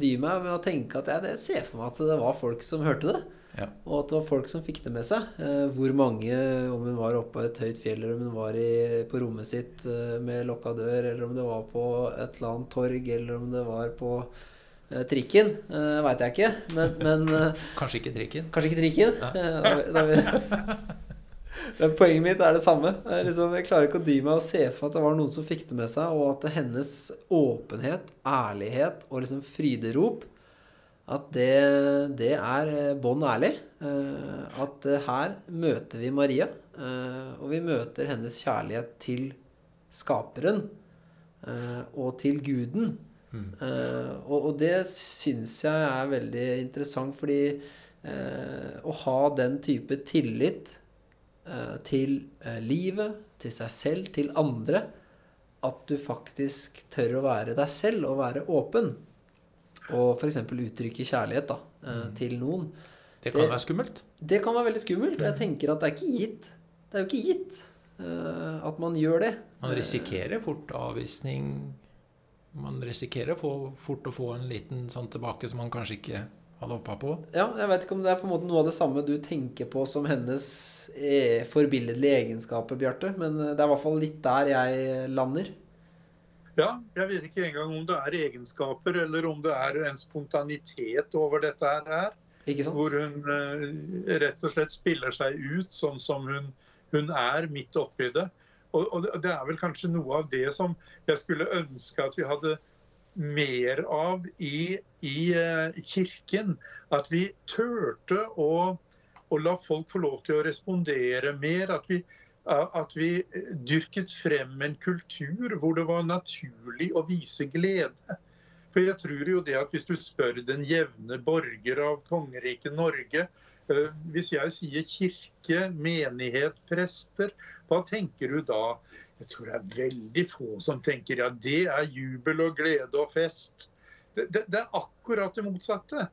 dy meg med å tenke at jeg, jeg ser for meg at det var folk som hørte det. Ja. Og at det var folk som fikk det med seg. Eh, hvor mange, om hun var oppe på et høyt fjell, eller om hun var i, på rommet sitt eh, med lokka dør, eller om det var på et eller annet torg, eller om det var på eh, trikken, eh, veit jeg ikke. Men, men Kanskje ikke trikken. kanskje ikke trikken. Ja. da, da, poenget mitt er det samme. Jeg, liksom, jeg klarer ikke å dy meg å se for at det var noen som fikk det med seg, og at hennes åpenhet, ærlighet og liksom fryderop at det, det er eh, bånn ærlig. Eh, At eh, her møter vi Maria, og vi møter hennes kjærlighet til skaperen og til guden. Mm. Og, og det syns jeg er veldig interessant, fordi å ha den type tillit til livet, til seg selv, til andre, at du faktisk tør å være deg selv og være åpen og f.eks. uttrykke kjærlighet da, eh, til noen. Det kan Det- være skummelt. Det kan være veldig skummelt. Jeg tenker at det er ikke gitt. Det er jo ikke gitt eh, at man gjør det. Man risikerer fort avvisning. Man risikerer få, fort å få en liten sånn tilbake som man kanskje ikke hadde hoppa på. Ja, jeg vet ikke om det er på en måte noe av det samme du tenker på som hennes eh, forbilledlige egenskaper, Bjarte. Men det er i hvert fall litt der jeg lander. Ja, jeg vet ikke engang om det er egenskaper eller om det er en spontanitet over dette her. Hvor hun eh, rett og slett spiller seg ut sånn som hun, hun er midt oppi det. Og, og det- det er vel kanskje noe av det som jeg skulle ønske at vi hadde mer av i, i eh, kirken. At vi turte å, å la folk få lov til å respondere mer. At vi, at vi dyrket frem en kultur hvor det var naturlig å vise glede. For jeg tror jo det at hvis du spør den jevne borger av kongeriket Norge eh, Hvis jeg sier kirke, menighet, prester, hva tenker du da? Jeg tror det er veldig få som tenker ja, det er jubel og glede og fest. Det, det, det er akkurat det motsatte.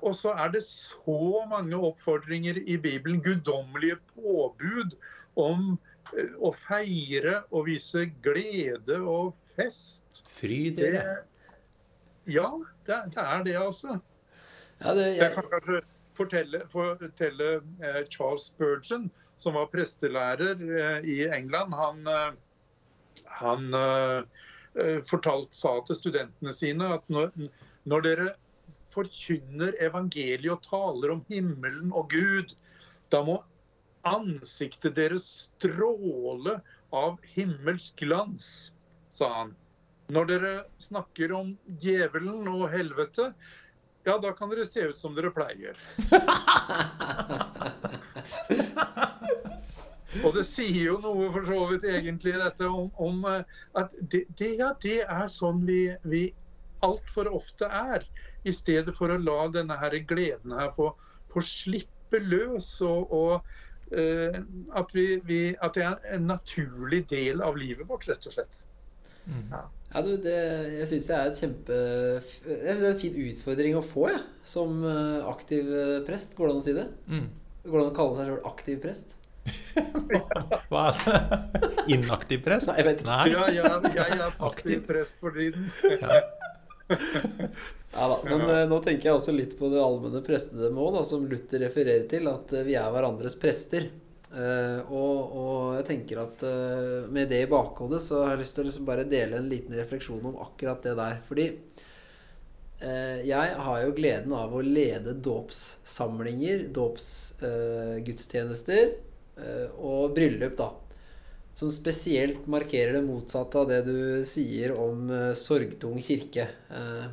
Og så er det så mange oppfordringer i Bibelen, guddommelige påbud om eh, å feire og vise glede og fest. Fry dere. ja, det, det er det, altså. Ja, det, Jeg jeg, kan kanskje fortelle, fortelle eh, Charles Spurgeon, som var prestelærer eh, i England. Han, eh, han eh, eh, fortalt, sa til studentene sine at når, når dere forkynner evangeliet og taler om himmelen og Gud, da må ansiktet deres stråle av himmelsk glans, sa han. Når dere snakker om djevelen og helvete, ja, da kan dere se ut som dere pleier. Og det sier jo noe for så vidt egentlig dette om, om eh, at det, det, ja, det er sånn vi, vi altfor ofte er. I stedet for å la denne her gleden her få, få slippe løs. Og, og at, vi, vi, at det er en naturlig del av livet vårt, rett og slett. Ja, du, det, jeg syns det er et kjempe Jeg synes det er en fin utfordring å få, jeg. Som eh, aktiv eh, prest. Går det an å si det? Mm. Går det an å kalle seg sjøl aktiv prest? Hva er det? Inaktiv prest? Nei, jeg vet ikke. Nei. Ja, ja, jeg er passiv Aktiv. prest for tiden. Ja da, Men uh, nå tenker jeg også litt på det allmenne prestedømmet òg, som Luther refererer til. At uh, vi er hverandres prester. Uh, og, og jeg tenker at med det i bakhodet så har jeg lyst til å liksom bare dele en liten refleksjon om akkurat det der. Fordi jeg har jo gleden av å lede dåpssamlinger, dåpsgudstjenester og bryllup, da. Som spesielt markerer det motsatte av det du sier om sorgtung kirke. Eh,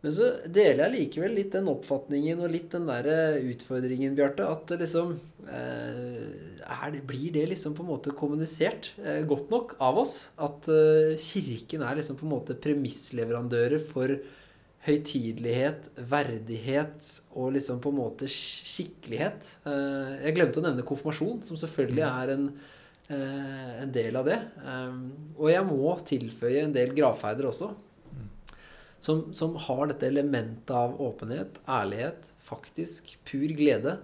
men så deler jeg likevel litt den oppfatningen og litt den der eh, utfordringen, Bjarte, at liksom eh, er det, Blir det liksom på en måte kommunisert eh, godt nok av oss? At Kirken er liksom på en måte premissleverandører for høytidelighet, verdighet og liksom på en måte skikkelighet. Jeg glemte å nevne konfirmasjon, som selvfølgelig er en, en del av det. Og jeg må tilføye en del gravferder også. Som, som har dette elementet av åpenhet, ærlighet, faktisk pur glede.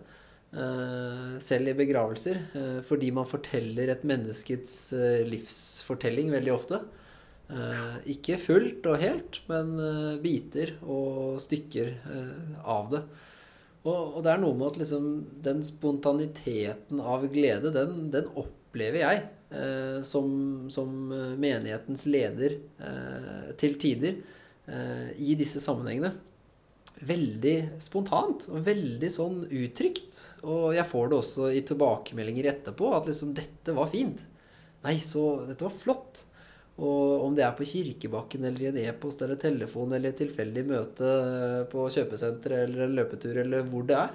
Uh, selv i begravelser. Uh, fordi man forteller et menneskets uh, livsfortelling veldig ofte. Ikke fullt og helt, men biter og stykker av det. Og, og det er noe med at liksom den spontaniteten av glede, den, den opplever jeg som, som menighetens leder til tider i disse sammenhengene. Veldig spontant og veldig sånn uttrykt. Og jeg får det også i tilbakemeldinger etterpå at liksom 'Dette var fint'. Nei, så dette var flott. Og om det er på kirkebakken eller i en e-post eller telefon eller et tilfeldig møte på kjøpesenteret eller en løpetur eller hvor det er,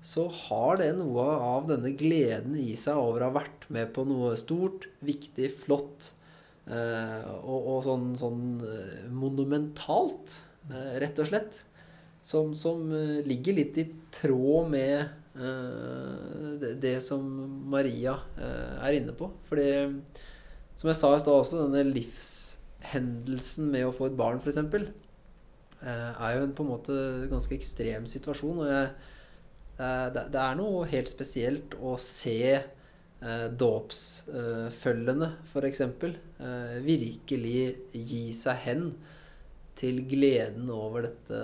så har det noe av denne gleden i seg over å ha vært med på noe stort, viktig, flott eh, og, og sånn, sånn eh, monumentalt, eh, rett og slett. Som, som eh, ligger litt i tråd med uh, det, det som Maria uh, er inne på. Fordi som jeg sa i stad også, denne livshendelsen med å få et barn, f.eks., uh, er jo en på en måte ganske ekstrem situasjon. Og jeg, uh, det, det er noe helt spesielt å se eh, dåpsfølgene, f.eks., eh, virkelig gi seg hen til gleden over dette,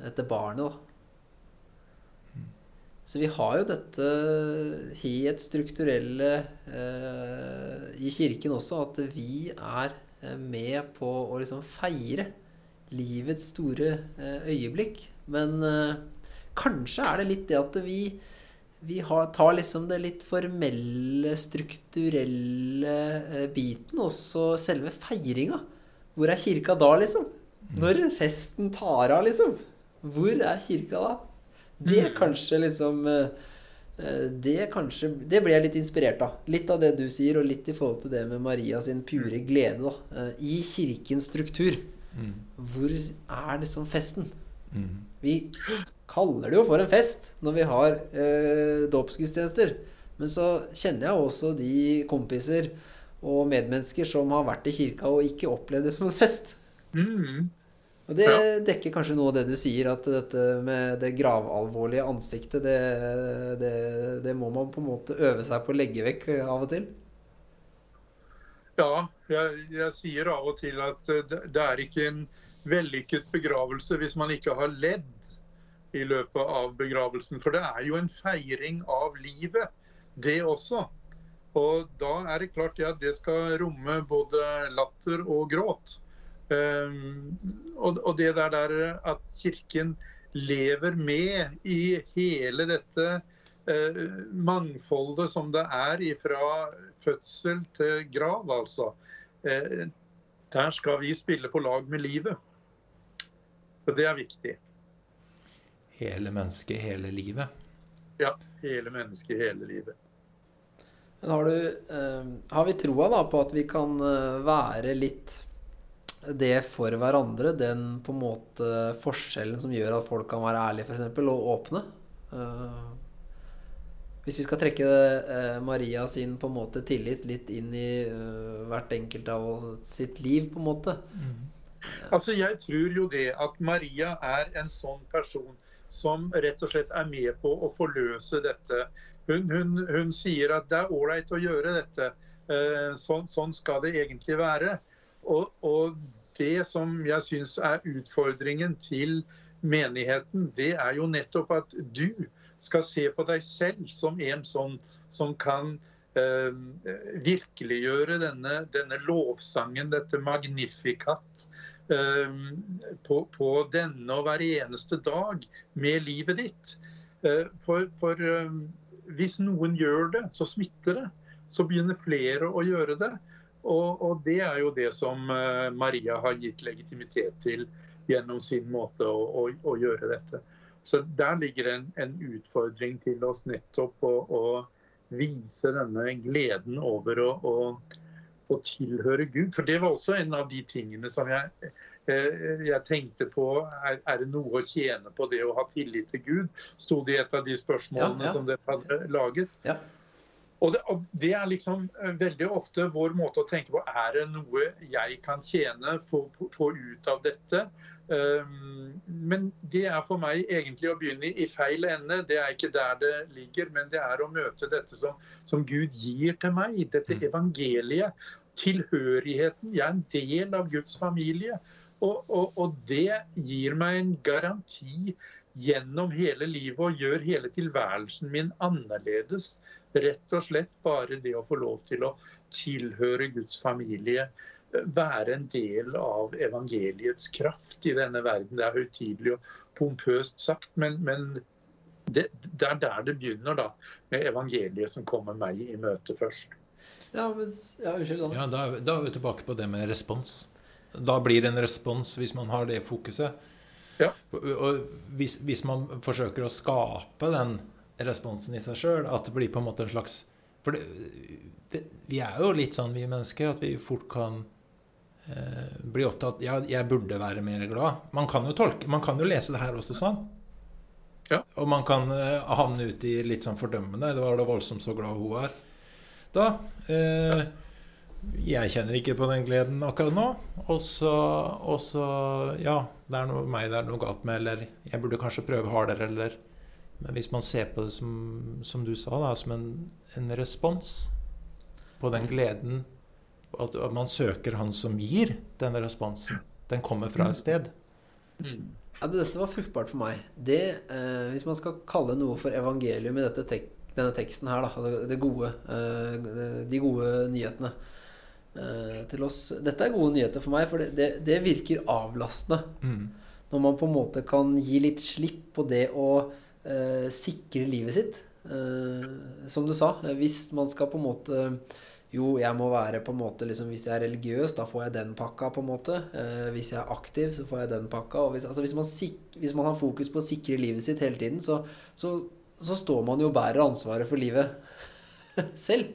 dette barnet. da. Så vi har jo dette helt strukturelle eh, i kirken også, at vi er eh, med på å liksom feire livets store eh, øyeblikk. Men eh, kanskje er det litt det at vi, vi har, tar liksom det litt formelle, strukturelle eh, biten, og så selve feiringa. Hvor er kirka da, liksom? Når festen tar av, liksom? Hvor er kirka da? Det er kanskje liksom eh, eh, det, kanskje, det ble jeg litt inspirert av. Litt av det du sier, og litt i forhold til det med Maria sin pure glede. da I kirkens struktur. Mm. Hvor er liksom festen? Mm. Vi kaller det jo for en fest når vi har eh, dåpsgudstjenester. Men så kjenner jeg også de kompiser og medmennesker som har vært i kirka og ikke opplevd det som en fest. Mm. Og det Ja. dekker kanskje noe av det du sier, at dette med det gravalvorlige ansiktet, det, det, det må man på en måte øve seg på å legge vekk av og til. Ja, jeg, jeg sier av og til at eh, det, det er ikke en vellykket begravelse hvis man ikke har ledd i løpet av begravelsen. For det er jo en feiring av livet, det også. Og da er det klart at det skal romme både latter og gråt. Um, og, det der, at Kirken lever med i hele dette eh, mangfoldet som det er fra fødsel til grav, altså. Eh, der skal vi spille på lag med livet. Så det er viktig. Hele mennesket, hele livet. Ja, hele mennesket, hele livet. Men har du eh, Har vi troa da på at vi kan eh, være litt det for hverandre? Den på en måte forskjellen som gjør at folk kan være ærlige, f.eks., og åpne? Hvis vi skal trekke eh, Maria sin på en måte tillit litt inn i uh, hvert enkelt av sitt liv, på en måte. Altså, Jeg tror jo det at Maria er en sånn person som rett og slett er med på å forløse dette. Hun, hun, hun sier at det er ålreit å gjøre dette. Eh, sånn, sånn skal det egentlig være. Og, og det som jeg syns er utfordringen til menigheten, det er jo nettopp at du skal se på deg selv som en som, som kan eh, virkeliggjøre denne, denne lovsangen, dette magnificat, eh, på, på denne og hver eneste dag med livet ditt. Eh, for for eh, hvis noen gjør det, så smitter det. Så begynner flere å gjøre det. Og, og det er jo det som eh, Maria har gitt legitimitet til gjennom sin måte å, å, å gjøre dette. Så der ligger en, en utfordring til oss nettopp å, å vise denne gleden over å, å, å tilhøre Gud. For det var også en av de tingene som jeg, eh, jeg tenkte på. Er, er det noe å tjene på det å ha tillit til Gud? Sto det i et av de spørsmålene Ja, ja. som dere hadde laget. Ja. Og det, og det er liksom eh, veldig ofte vår måte å tenke på. Er det noe jeg kan tjene, få, få ut av dette? Um, men det er for meg egentlig å begynne i feil ende. Det er ikke der det ligger, men det er å møte dette som, som Gud gir til meg. Dette Mm. evangeliet. Tilhørigheten. Jeg er en del av Guds familie. Og, og, og det gir meg en garanti gjennom hele livet og gjør hele tilværelsen min annerledes. Rett og slett bare det å få lov til å tilhøre Guds familie. Være en del av evangeliets kraft i denne verden. Det er høytidelig og pompøst sagt, men, men det, det er der det begynner, da. Med evangeliet som kommer meg i møte først. Ja, men Ja, unnskyld. Danne. Ja, da, er da er vi tilbake på det med respons. Da blir det en respons hvis man har det fokuset. Ja. Og- Og hvis, hvis man forsøker å skape den responsen i seg sjøl, at det blir på en måte en slags For det, det, vi er jo litt sånn, vi mennesker, at vi fort kan eh, bli opptatt Ja, jeg burde være mer glad. Man kan jo tolke Man kan jo lese det her også sånn. Ja. Og man kan eh, havne ut i litt sånn fordømmende. Det var da voldsomt så glad hun er. Da eh, Jeg kjenner ikke på den gleden akkurat nå. Og så, og så Ja, det er noe meg det er noe galt med, eller jeg burde kanskje prøve hardere, eller Men hvis man ser på det som, som du sa, da, som en, en respons på den gleden at, man søker han som gir denne responsen. Den kommer fra et sted. Ja, du, dette var fruktbart for meg. Det, eh, hvis man skal kalle noe for evangelium i dette tek denne teksten her, da, altså det gode, eh, de gode nyhetene eh, til oss Dette er gode nyheter for meg, for det, det, det virker avlastende. Mm. Når man på en måte kan gi litt slipp på det å eh, sikre livet sitt. Eh, som du sa, eh, hvis man skal på en måte Jo, jeg må være på en måte liksom, Hvis jeg er religiøs, da får jeg den pakka, på en måte. Eh, hvis jeg er aktiv, så får jeg den pakka. Hvis, altså, hvis, man sik hvis man har fokus på å sikre livet sitt hele tiden, så, så, så står man jo og bærer ansvaret for livet selv.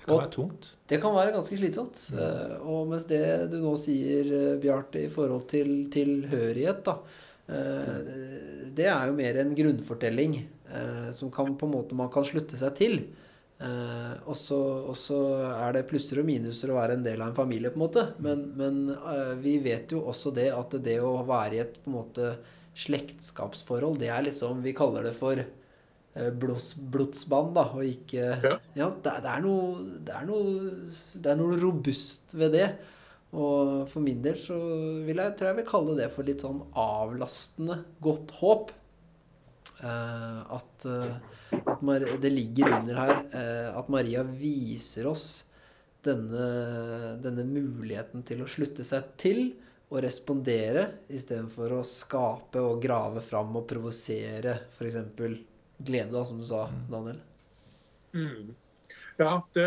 Det kan Og- være tungt. Det kan være ganske slitsomt. Eh, og mens det du nå sier, eh, Bjarte, i forhold til tilhørighet, da eh, Det er jo mer en grunnfortelling eh, som kan på en måte man kan slutte seg til. Eh, og så og så er det plusser og minuser å være en del av en familie, på en måte. Men, men eh, vi vet jo også det at det å være i et på en måte slektskapsforhold, det er liksom Vi kaller det for eh, blods, blodsband, da, og ikke Ja. Ja, det, det, er noe, det, er noe, det er noe robust ved det. Og for min del så vil jeg, tror jeg vil kalle det for litt sånn avlastende godt håp. Eh, at at Mar det ligger under her eh, at Maria viser oss denne, denne muligheten til å slutte seg til og respondere istedenfor å skape og grave fram og provosere f.eks. glede, da, som du sa, Daniel. Mm. Ja, det,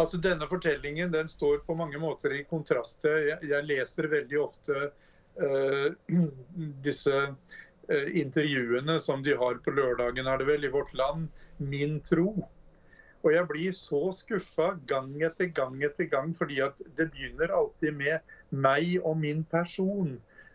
altså denne fortellingen den står på mange måter i kontrast til Jeg, jeg leser veldig ofte uh, disse intervjuene som de har på lørdagen, er det vel, i Vårt Land, 'Min tro'. Og jeg blir så skuffa gang etter gang etter gang, fordi at det begynner alltid med meg og min person.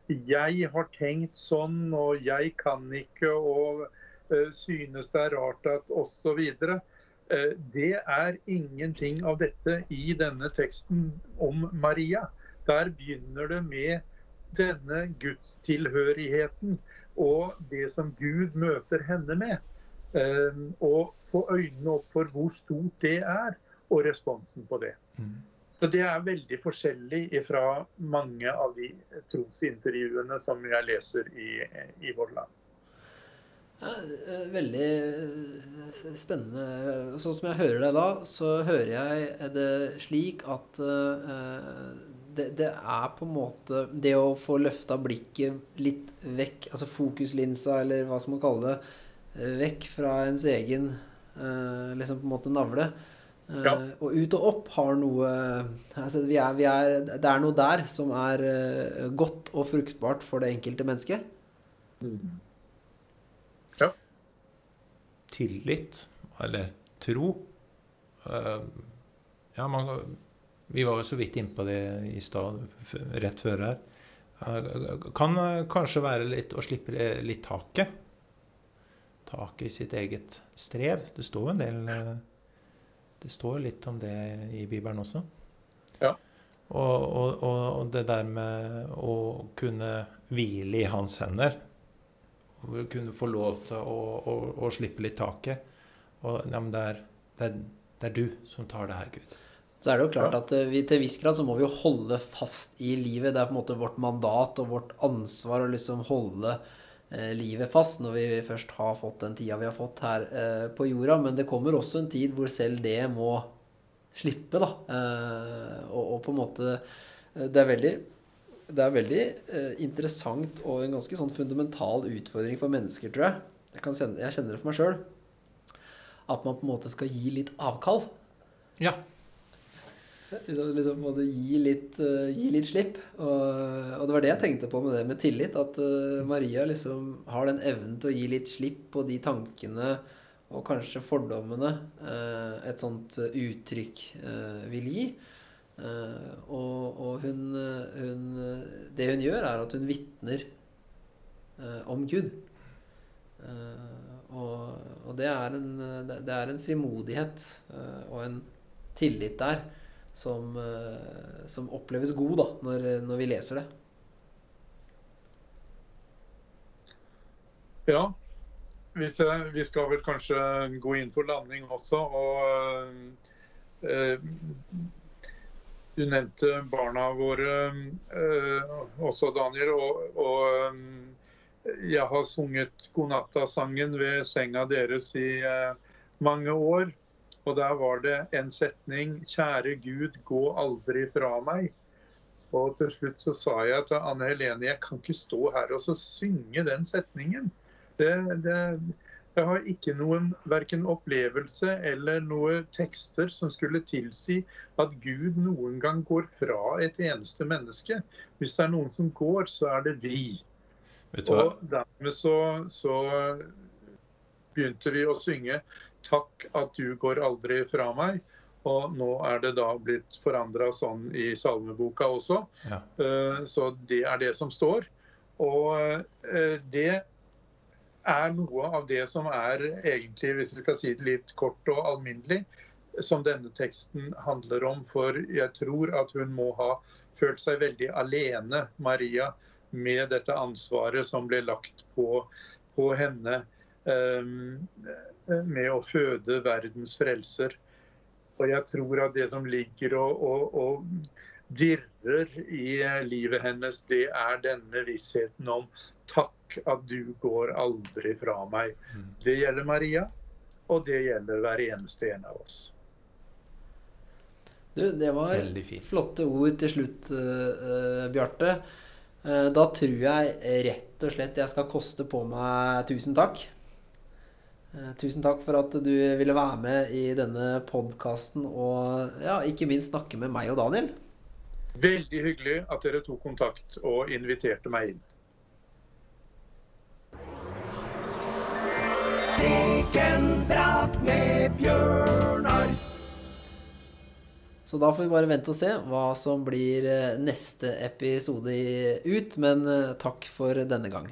Jeg har tenkt sånn, og jeg kan ikke, og eh, synes det er rart at osv. Eh, det er ingenting av dette i denne teksten om Maria. Der begynner det med denne gudstilhørigheten og det som Gud møter henne med. Eh, Og få øynene opp for hvor stort det er, og responsen på det. Mm. Så Det er veldig forskjellig fra mange av de trosintervjuene som jeg leser i, i Vårt Land. Ja, eh, veldig eh, spennende. Sånn som jeg hører deg da, så hører jeg det slik at eh, det, det er på en måte Det å få løfta blikket litt vekk, altså fokuslinsa, eller hva som man kaller det, eh, vekk fra ens egen eh, liksom på en måte navle. eh, Ja. Og ut og opp har noe altså vi er, vi er, Det er noe der som er eh, godt og fruktbart for det enkelte mennesket. Ja. tillit, eller tro. Eh, Ja, man, vi var jo så vidt innpå det i stad, rett før her. Eh, Kan eh, kanskje være litt å slippe litt taket. Taket i sitt eget strev. Det står jo en del eh, Det står litt om det i Bibelen også. Ja. Og, og, og det der med å kunne hvile i hans hender. Hvor kunne få lov til å, å, å slippe litt taket. Og ja, men det, er, det, er, det er du som tar det her, Gud. Så er det jo klart at eh, vi til viss grad så må vi jo holde fast i livet. Det er på en måte vårt mandat og vårt ansvar å liksom holde eh, livet fast når vi først har fått den tida vi har fått her eh, på jorda. Men det kommer også en tid hvor selv det må slippe, da. Eh, og, og på en måte Det er veldig det er veldig eh, interessant og en ganske sånn fundamental utfordring for mennesker, tror jeg. Jeg, kan kjenne, jeg kjenner det for meg sjøl. At man på en måte skal gi litt avkall. Ja. Liksom, liksom måtte gi litt, uh, gi litt slipp. Og, og det var det jeg tenkte på med det med tillit. At uh, Maria liksom har den evnen til å gi litt slipp på de tankene og kanskje fordommene uh, et sånt uttrykk vil gi. Og og hun, hun Det hun gjør, er at hun vitner om Gud. Og, og det er en, det det er en frimodighet og en tillit der som, eh, som oppleves god da, når, når vi leser det. Ja, hvis vi skal vel kanskje gå inn for landing også. og eh, Du nevnte barna våre eh, også, Daniel. Og, og eh, jeg har sunget godnatta-sangen ved senga deres i eh, mange år. Og der var det en setning 'Kjære Gud, gå aldri fra meg'. Og til slutt så sa jeg til Anne Helene jeg kan ikke stå her og så synge den setningen. Det, det, jeg har ikke noen verken opplevelse eller noen tekster som skulle tilsi at Gud noen gang går fra et eneste menneske. Hvis det er noen som går, så er det vi. Og dermed så, så begynte vi å synge 'Takk at du går aldri fra meg'. Og nå er det da blitt forandra sånn i salmeboka også. Ja. Eh, Så det er det som står. Og eh, det er noe av det som er egentlig, hvis vi skal si det litt kort og alminnelig, som denne teksten handler om. For jeg tror at hun må ha følt seg veldig alene, Maria, med dette ansvaret som ble lagt på, på henne med å føde verdens frelser. Og jeg tror at det som ligger og, og, og dirrer i livet hennes, det er denne vissheten om takk at du går aldri fra meg. Mm. Det gjelder Maria, og det gjelder hver eneste en av oss. Du, det var flotte ord til slutt, uh, Bjarte. Uh, da tror jeg rett og slett jeg skal koste på meg tusen takk. Eh, Tusen takk for at du ville være med i denne podkasten og ja, ikke minst snakke med meg og Daniel. Veldig hyggelig at dere tok kontakt og inviterte meg inn. Prekenprat med Bjørnar. Så da får vi bare vente og se hva som blir eh, neste episode ut. Men eh, takk for denne gang.